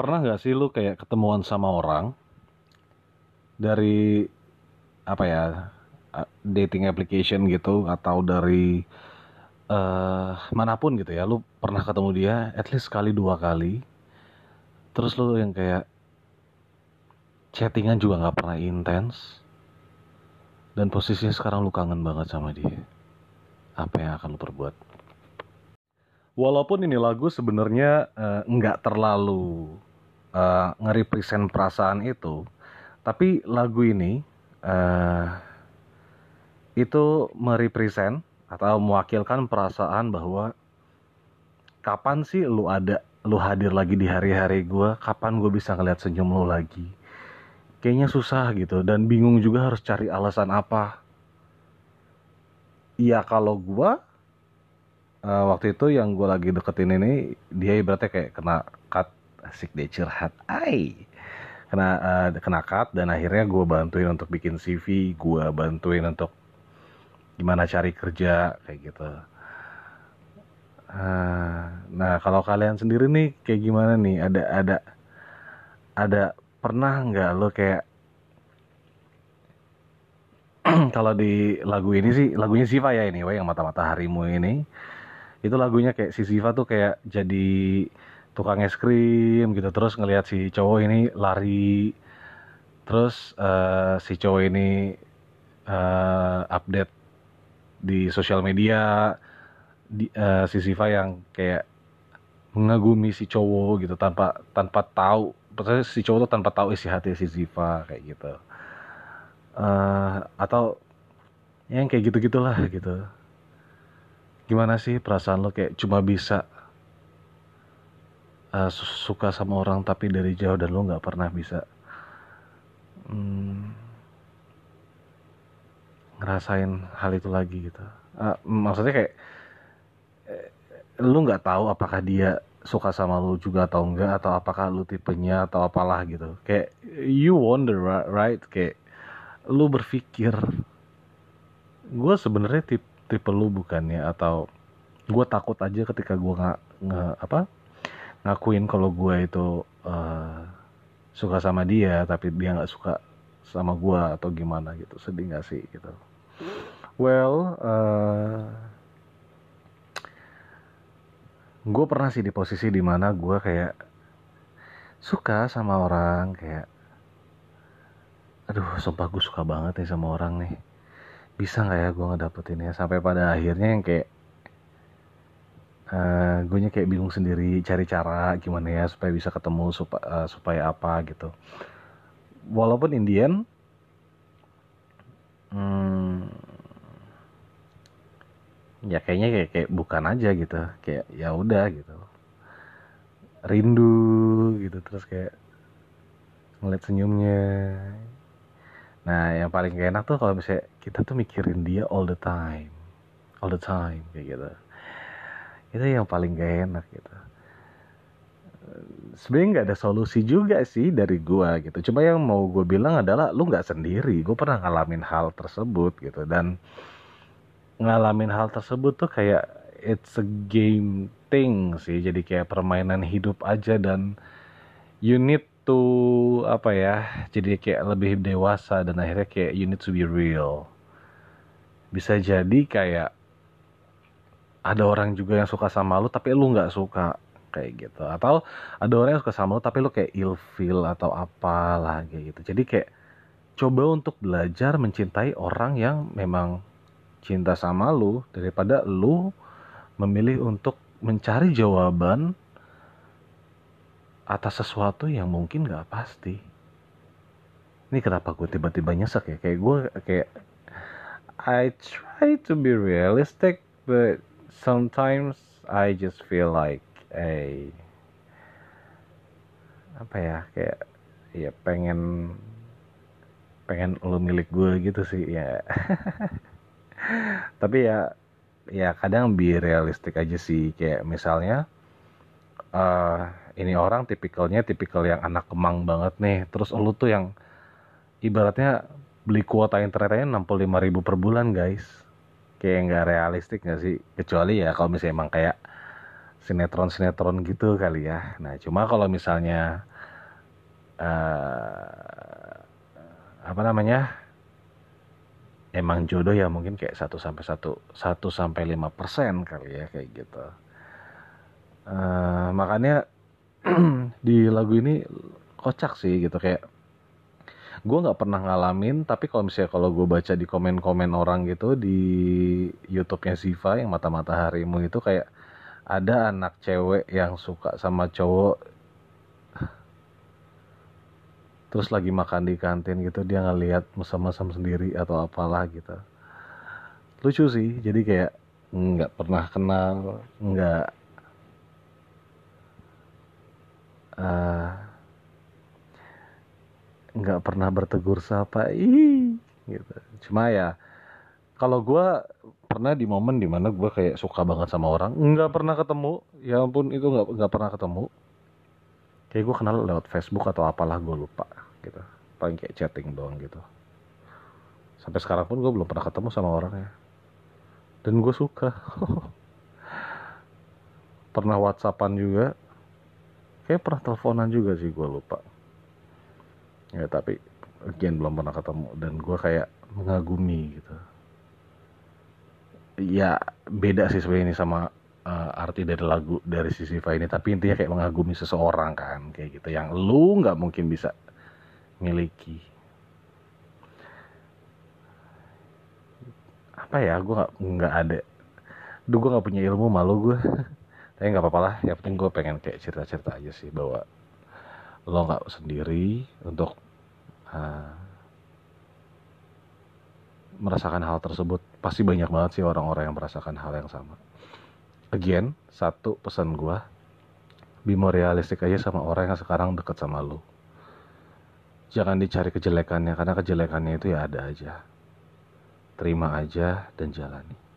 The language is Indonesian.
pernah nggak sih lu kayak ketemuan sama orang dari apa ya uh, dating application gitu atau dari eh mana pun gitu ya lu pernah ketemu dia at least sekali dua kali terus lu yang kayak chattingan juga nggak pernah intens dan posisinya sekarang lu kangen banget sama dia apa yang akan lu perbuat? Walaupun ini lagu sebenarnya eh, nggak terlalu eh, nge-represent perasaan itu tapi lagu ini eh, itu merepresent atau mewakilkan perasaan bahwa kapan sih lu ada lu hadir lagi di hari-hari gue kapan gue bisa ngeliat senyum lu lagi? Kayaknya susah gitu dan bingung juga harus cari alasan apa. Iya kalau gue eh, waktu itu yang gue lagi deketin ini dia ibaratnya kayak kena asik dia curhat. Ai. Kena eh, kena cut dan akhirnya gue bantuin untuk bikin CV gue bantuin untuk gimana cari kerja kayak gitu. Ah, nah kalau kalian sendiri nih kayak gimana nih? Ada ada ada pernah nggak lo kayak kalau di lagu ini sih lagunya Siva ya ini, yang mata-mata harimu ini. Itu lagunya kayak si Siva tuh kayak jadi tukang es krim gitu. Terus ngelihat si cowok ini lari. Terus eh, si cowok ini eh, update di sosial media di, eh, si Siva yang kayak mengagumi si cowok gitu tanpa tanpa tahu. Maksudnya si cowok tuh tanpa tahu isi hati si Siva kayak gitu. Eh atau yang kayak gitu gitulah gitu. Gimana sih perasaan lo kayak cuma bisa eh, su- suka sama orang tapi dari jauh dan lo nggak pernah bisa hmm, ngerasain hal itu lagi gitu. Eh, maksudnya kayak lu nggak tahu apakah dia suka sama lu juga atau enggak atau apakah lu tipenya atau apalah gitu. Kayak you wonder ri- right? Kayak lu berpikir gue sebenarnya tip tipe lu bukannya atau gue takut aja ketika gue nggak nge- apa ngakuin kalau gue itu eh, suka sama dia tapi dia nggak suka sama gue atau gimana gitu. Sedih nggak sih gitu. Well eh gue pernah sih di posisi di mana gue kayak suka sama orang kayak aduh sumpah gue suka banget nih sama orang nih. Bisa nggak ya gue ngedapetinnya? Sampai pada akhirnya yang kayak eh gue kayak bingung sendiri cari cara gimana ya supaya bisa ketemu supaya supaya apa gitu. Walaupun Indian hmm, ya kayaknya kayak, kayak bukan aja gitu. Kayak ya udah gitu. Rindu gitu terus kayak ngeliat senyumnya. Nah yang paling enak tuh kalau misalnya kita tuh mikirin dia all the time. All the time kayak gitu itu yang paling gak enak gitu. Sebenarnya nggak ada solusi juga sih dari gua gitu. Cuma yang mau gue bilang adalah lu nggak sendiri. Gue pernah ngalamin hal tersebut gitu. Dan ngalamin hal tersebut tuh kayak it's a game thing sih. Jadi kayak permainan hidup aja dan you need to apa ya jadi kayak lebih dewasa dan akhirnya kayak you need to be real. Bisa jadi kayak ada orang juga yang suka sama lu tapi lu nggak suka kayak gitu atau ada orang yang suka sama lu tapi lu kayak ilfeel atau apalah kayak gitu jadi kayak coba untuk belajar mencintai orang yang memang cinta sama lu daripada lu memilih untuk mencari jawaban atas sesuatu yang mungkin gak pasti. Ini kenapa gue tiba-tiba nyesek ya? Kayak gue kayak I try to be realistic, but sometimes I just feel like a apa ya kayak ya pengen pengen lu milik gue gitu sih ya. Tapi ya ya kadang be realistik aja sih kayak misalnya eh ini orang tipikalnya tipikal yang anak kemang banget nih terus lu tuh yang ibaratnya beli kuota internetnya 65.000 ribu per bulan guys kayak nggak realistik nggak sih kecuali ya kalau misalnya emang kayak sinetron-sinetron gitu kali ya. Nah, cuma kalau misalnya uh, apa namanya? Emang jodoh ya mungkin kayak satu sampai satu satu sampai lima persen kali ya kayak gitu. Uh, makanya di lagu ini kocak sih gitu kayak gue nggak pernah ngalamin tapi kalau misalnya kalau gue baca di komen-komen orang gitu di YouTube-nya Ziva yang mata-mata harimu itu kayak ada anak cewek yang suka sama cowok terus lagi makan di kantin gitu dia ngeliat mesem-mesem sendiri atau apalah gitu. Lucu sih jadi kayak nggak pernah kenal nggak uh, nggak pernah bertegur sapa ih gitu. Cuma ya kalau gue pernah di momen di mana gue kayak suka banget sama orang nggak pernah ketemu. Ya ampun itu nggak nggak pernah ketemu. Kayak gue kenal lewat Facebook atau apalah gue lupa gitu. Paling kayak chatting doang gitu. Sampai sekarang pun gue belum pernah ketemu sama orangnya. Dan gue suka. Pernah whatsappan juga. Kayak pernah teleponan juga sih gue lupa ya tapi again belum pernah ketemu dan gue kayak mengagumi gitu. Ya beda sih sebenarnya ini sama uh, arti dari lagu dari sisi ini. Tapi intinya kayak mengagumi seseorang kan kayak gitu. Yang lu nggak mungkin bisa miliki. Apa ya gue nggak nggak ada. Duh gue nggak punya ilmu malu gue tapi nggak apa-apa lah. Yang penting gue pengen kayak cerita-cerita aja sih bahwa lo nggak sendiri untuk uh, merasakan hal tersebut. Pasti banyak banget sih orang-orang yang merasakan hal yang sama. Again satu pesan gue be more realistic aja sama orang yang sekarang deket sama lo jangan dicari kejelekannya karena kejelekannya itu ya ada aja. Terima aja dan jalani